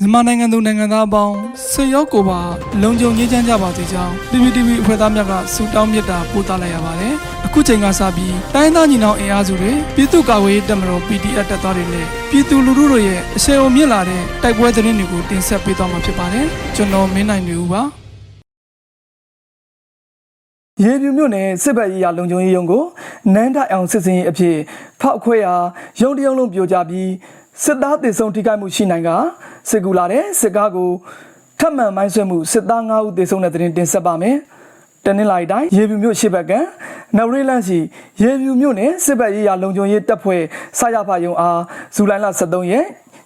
မြန်မာနိုင်ငံသူနိုင်ငံသားအပေါင်းဆွေရောက်ကိုပါလုံခြုံရေးချမ်းကြပါစေကြောင်း PPTV အဖွဲ့သားများကဆုတောင်းမေတ္တာပို့သလိုက်ရပါတယ်။အခုချိန်ကစပြီးတိုင်းသားညီနောင်အင်အားစုတွေပြည်သူ့ကာကွယ်ရေးတပ်မတော် PDF တပ်သားတွေနဲ့ပြည်သူလူထုတို့ရဲ့အဆင်အုံမြင့်လာတဲ့တိုက်ပွဲသတင်းတွေကိုတင်ဆက်ပေးသွားမှာဖြစ်ပါတယ်။ကျွန်တော်မင်းနိုင်နေဦးပါ။ရေပြူမြို့နယ်စစ်ဘက်ရေးရလုံခြုံရေးရုံးကိုနန်းတိုင်အောင်စစ်စင်ရေးအဖြစ်ဖောက်ခွဲရာရုံတရုံလုံးပြိုကျပြီး စစ်သားတေဆုံးထိခိုက်မှုရှိနိုင်ကစစ်ကူလာတဲ့စစ်ကားကိုထပ်မံမိုင်းဆွဲမှုစစ်သား9ဦးတေဆုံးတဲ့တဲ့တင်တင်ဆက်ပါမယ်။တနင်္လာရီတိုင်းရေပြူမြို့ရှိဘက်ကနဝရီလန့်ရှိရေပြူမြို့နယ်စစ်ဘက်ရေးရလုံခြုံရေးတပ်ဖွဲ့စရဖယုံအားဇူလိုင်လ23ရက်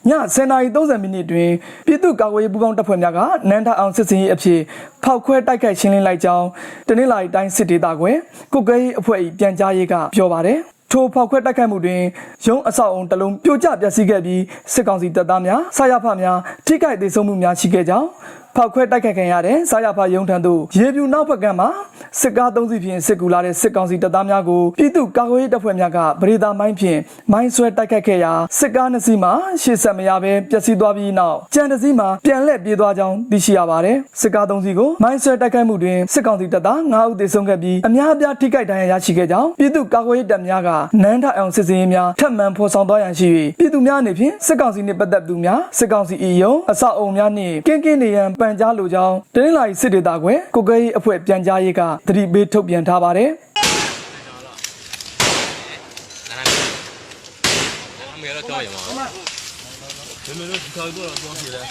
ည10:30မိနစ်တွင်ပြည်သူ့ကာကွယ်ရေးပူးပေါင်းတပ်ဖွဲ့များကနန်းထအောင်စစ်စင်ရေးအဖြစ်ဖောက်ခွဲတိုက်ခိုက်ရှင်းလင်းလိုက်ကြောင်းတနင်္လာရီတိုင်းစစ်ဒေသကွယ်ကုတ်ကဲရေးအဖွဲ့၏ပြန်ကြားရေးကပြောပါတယ် ထိုဖောက်ခွဲတိုက်ခိုက်မှုတွင်ရုံးအဆောက်အုံတစ်လုံးပြိုကျပျက်စီးခဲ့ပြီးစစ်ကောင်စီတပ်သားများဆရာဖများထိခိုက်ဒေဆုံးမှုများရှိခဲ့ကြောင်းဖောက်ခွဲတိုက်ခိုက်ခံရတဲ့ဆရာဖရုံးထံသို့ရေပြူနောက်ဘက်ကမှာစစ်ကားသုံးစီးဖြင့်စစ်ကူလာတဲ့စစ်ကောင်စီတပ်သားများကိုပြည်သူ့ကာကွယ်ရေးတပ်ဖွဲ့များကဗရေတာမိုင်းဖြင့်မိုင်းဆွဲတိုက်ခိုက်ခဲ့ရာစစ်ကားနှစ်စီးမှရှေ့ဆက်မရဘဲပျက်စီးသွားပြီးနောက်ကြံတစ်စီးမှပြန်လှည့်ပြေးသွားကြောင်းသိရှိရပါတယ်စစ်ကားသုံးစီးကိုမိုင်းဆွဲတိုက်ခိုက်မှုတွင်စစ်ကောင်စီတပ်သား9ဦးသေဆုံးခဲ့ပြီးအများအပြားထိခိုက်ဒဏ်ရာရရှိခဲ့ကြောင်းပြည်သူ့ကာကွယ်ရေးတပ်များကနန်းထအောင်စစ်စင်ရေးများထပ်မံဖော်ဆောင်သွားရန်ရှိ၍ပြည်သူများအနေဖြင့်စစ်ကောင်စီနှင့်ပတ်သက်သူများစစ်ကောင်စီ၏ယုံအဆောက်အုံများနှင့်ကင်းကင်းနေရန်ပန်န်ကြားလိုကြောင်းတင်းလာရီစစ်ဒေသကွယ်ကိုကဲရေးအဖွဲ့ပြန်ကြားရေးကသတိပေးထုတ်ပြန်ထားပါတယ်တော့ရမှာဒီလိုဒီကောင်တော့တော့ပြေတယ်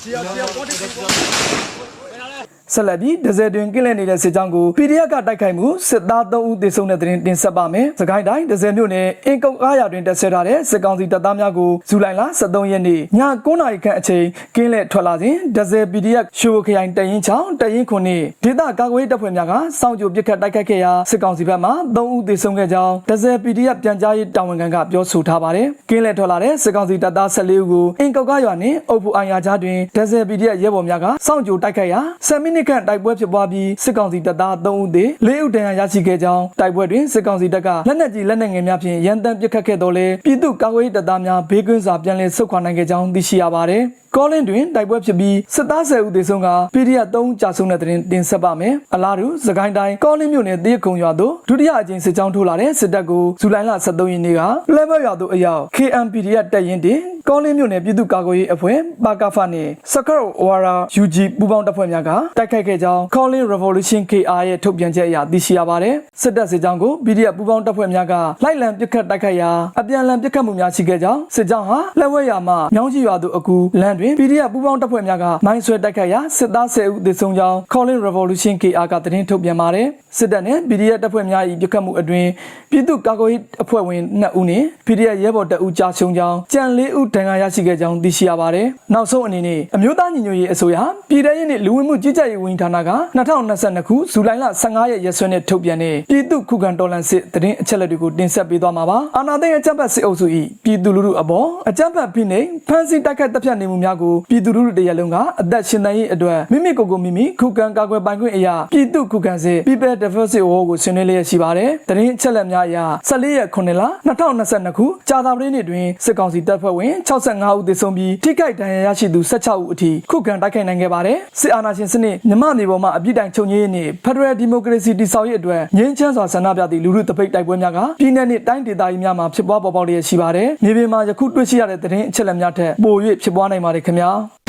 စီရောက်စီရောက်ပေါ်တယ် ဆက်လက်ပြီးဒဇယ်တွင်ကင်းလဲနေတဲ့စစ်ကြောင်းကို PDF ကတိုက်ခိုက်မှုစစ်သား3ဦးသေဆုံးတဲ့တဲ့တင်တင်ဆက်ပါမယ်။စကိုင်းတိုင်းဒဇယ်မြို့နယ်အင်ကုတ်အားရတွင်တက်ဆက်ထားတဲ့စစ်ကောင်စီတပ်သားများကိုဇူလိုင်လ23ရက်နေ့ည9:00နာရီခန့်အချိန်ကင်းလဲထွက်လာစဉ်ဒဇယ် PDF ရှိုးခရိုင်တရင်ချောင်းတရင်ခုနှစ်ဒေသကာကွယ်ရေးတပ်ဖွဲ့များကစောင့်ကြိုပစ်ခတ်တိုက်ခိုက်ခဲ့ရာစစ်ကောင်စီဘက်မှ3ဦးသေဆုံးခဲ့ကြောင်းဒဇယ် PDF ပြန်ကြားရေးတာဝန်ခံကပြောဆိုထားပါတယ်။ကင်းလဲထွက်လာတဲ့စစ်ကောင်စီတပ်သား14ဦးကိုအင်ကုတ်ကားရွာနှင့်အုပ်ဖို့အိုင်ယာကြားတွင်ဒဇယ် PDF ရဲဘော်များကစောင့်ကြိုတိုက်ခိုက်ရာ10မိနစ်ခန့်တိုက်ပွဲဖြစ်ပွားပြီးစစ်ကောင်စီတပ်သား3ဦးသေ4ဦးဒဏ်ရာရရှိခဲ့ကြောင်းတိုက်ပွဲတွင်စစ်ကောင်စီတပ်ကလက်နက်ကြီးလက်နက်ငယ်များဖြင့်ရန်တမ်းပစ်ခတ်ခဲ့တော်လဲပြည်သူ့ကာကွယ်ရေးတပ်သားများဘေးကင်းစွာပြန်လည်ဆုတ်ခွာနိုင်ခဲ့ကြောင်းသိရှိရပါတယ်။ကောလင်းတွင်တိုက်ပွဲဖြစ်ပြီးစစ်သား10ဦးသေဆုံးက PDF 3ဦးကြာဆုံးတဲ့တွင်တင်ဆက်ပါမယ်။အလားတူစကိုင်းတိုင်းကောလင်းမြို့နယ်တရခုံရွာသို့ဒုတိယအကြိမ်စစ်ကြောင်းထိုးလာတဲ့စစ်တပ်ကိုဇူလိုင်လ23ရက်နေ့ကလက်ဘက်ရွာသို့အရောက် KMPDF တပ်ရင်းတင်ကောလင်းမြို့နယ်ပြည်သူ့ကာကွယ်ရေးအဖွဲ့ပါကာဖာနှင့်စကရော့ဝါရာ UG ပူးပေါင်းတပ်ဖွဲ့များကတိုက်ခိုက်ခဲ့ကြောင်း Calling Revolution KR ရဲ့ထုတ်ပြန်ချက်အရသိရှိရပါတယ်။စစ်တပ်စစ်ကြောင်းကို PDF ပူးပေါင်းတပ်ဖွဲ့များကလိုက်လံပစ်ခတ်တိုက်ခိုက်ရာအပြန်အလှန်ပစ်ခတ်မှုများရှိခဲ့ကြောင်းစစ်ကြောင်းဟာလက်ဝဲရွာမှမြောင်းကြီးရွာသို့အကူလမ်းတွင် PDF ပူးပေါင်းတပ်ဖွဲ့များကမိုင်းဆွဲတိုက်ခိုက်ရာစစ်သား10ဦးသေဆုံးကြောင်း Calling Revolution KR ကသတင်းထုတ်ပြန်ပါတယ်။စစ်တပ်နဲ့ PDF တပ်ဖွဲ့များ၏ပစ်ခတ်မှုအတွင်းပြည်သူ့ကာကွယ်ရေးအဖွဲ့ဝင်2ဦးနဲ့ PDF ရဲဘော်2ဦးကြာဆုံးကြောင်းကြံ4ဦးဒဏ်ရာရရှိခဲ့ကြောင်းသိရှိရပါတယ်။နောက်ဆုံးအနေနဲ့အမျိုးသားညီညွတ်ရေးအစိုးရပြည်ထရေးနှင့်လူဝင်မှုကြီးကြပ်ရေးဝန်ကြီးဌာနက2022ခုဇူလိုင်လ15ရက်ရက်စွဲနဲ့ထုတ်ပြန်တဲ့ပြည်သူ့ခုခံတော်လှန်စစ်တရင်အချက်လက်တွေကိုတင်ဆက်ပေးသွားမှာပါ။အာဏာသိမ်းအကြမ်းဖက်စစ်အုပ်စု၏ပြည်သူလူထုအပေါ်အကြမ်းဖက်ဖိနှိပ်ဖမ်းဆီးတိုက်ခိုက်တပ်ဖြတ်နေမှုများကိုပြည်သူလူထုတရက်လုံးကအသက်ရှင်သန်ရေးအတွက်မိမိကိုယ်ကိုမိမိခုခံကာကွယ်ပိုင်ခွင့်အရာပြည်သူ့ခုခံစစ် People Defensive War ကိုဆွေးနွေးလျက်ရှိပါတယ်။တရင်အချက်လက်များအရ14ရက်9လ2022ခုကြာသပတေးနေ့တွင်စစ်ကောင်စီတပ်ဖွဲ့ဝင်65ဦးသေဆုံးပြီးထိခိုက်ဒဏ်ရာရရှိသူ16ဦးအထိခုခံတိုက်ခိုက်နိုင်ခဲ့ပါတယ်။စစ်အာဏာရှင်စနစ်မြမမြေပေါ်မှာအပြစ်တိုင်ချုပ်ငြိမ်းရေးနှင့် Federal Democracy တည်ဆောက်ရေးအတွက်ငြိမ်းချမ်းစွာဆန္ဒပြသည့်လူထုတပိတ်တိုက်ပွဲများကပြည်내နှင့်တိုင်းဒေသကြီးများမှာဖြစ်ပွားပေါ်ပေါက်လျက်ရှိပါတယ်။မြေပြင်မှာယခုတွေ့ရှိရတဲ့သတင်းအချက်အလက်များထက်ပို၍ဖြစ်ပွားနိုင်ပါတယ်ခင်ဗျာ။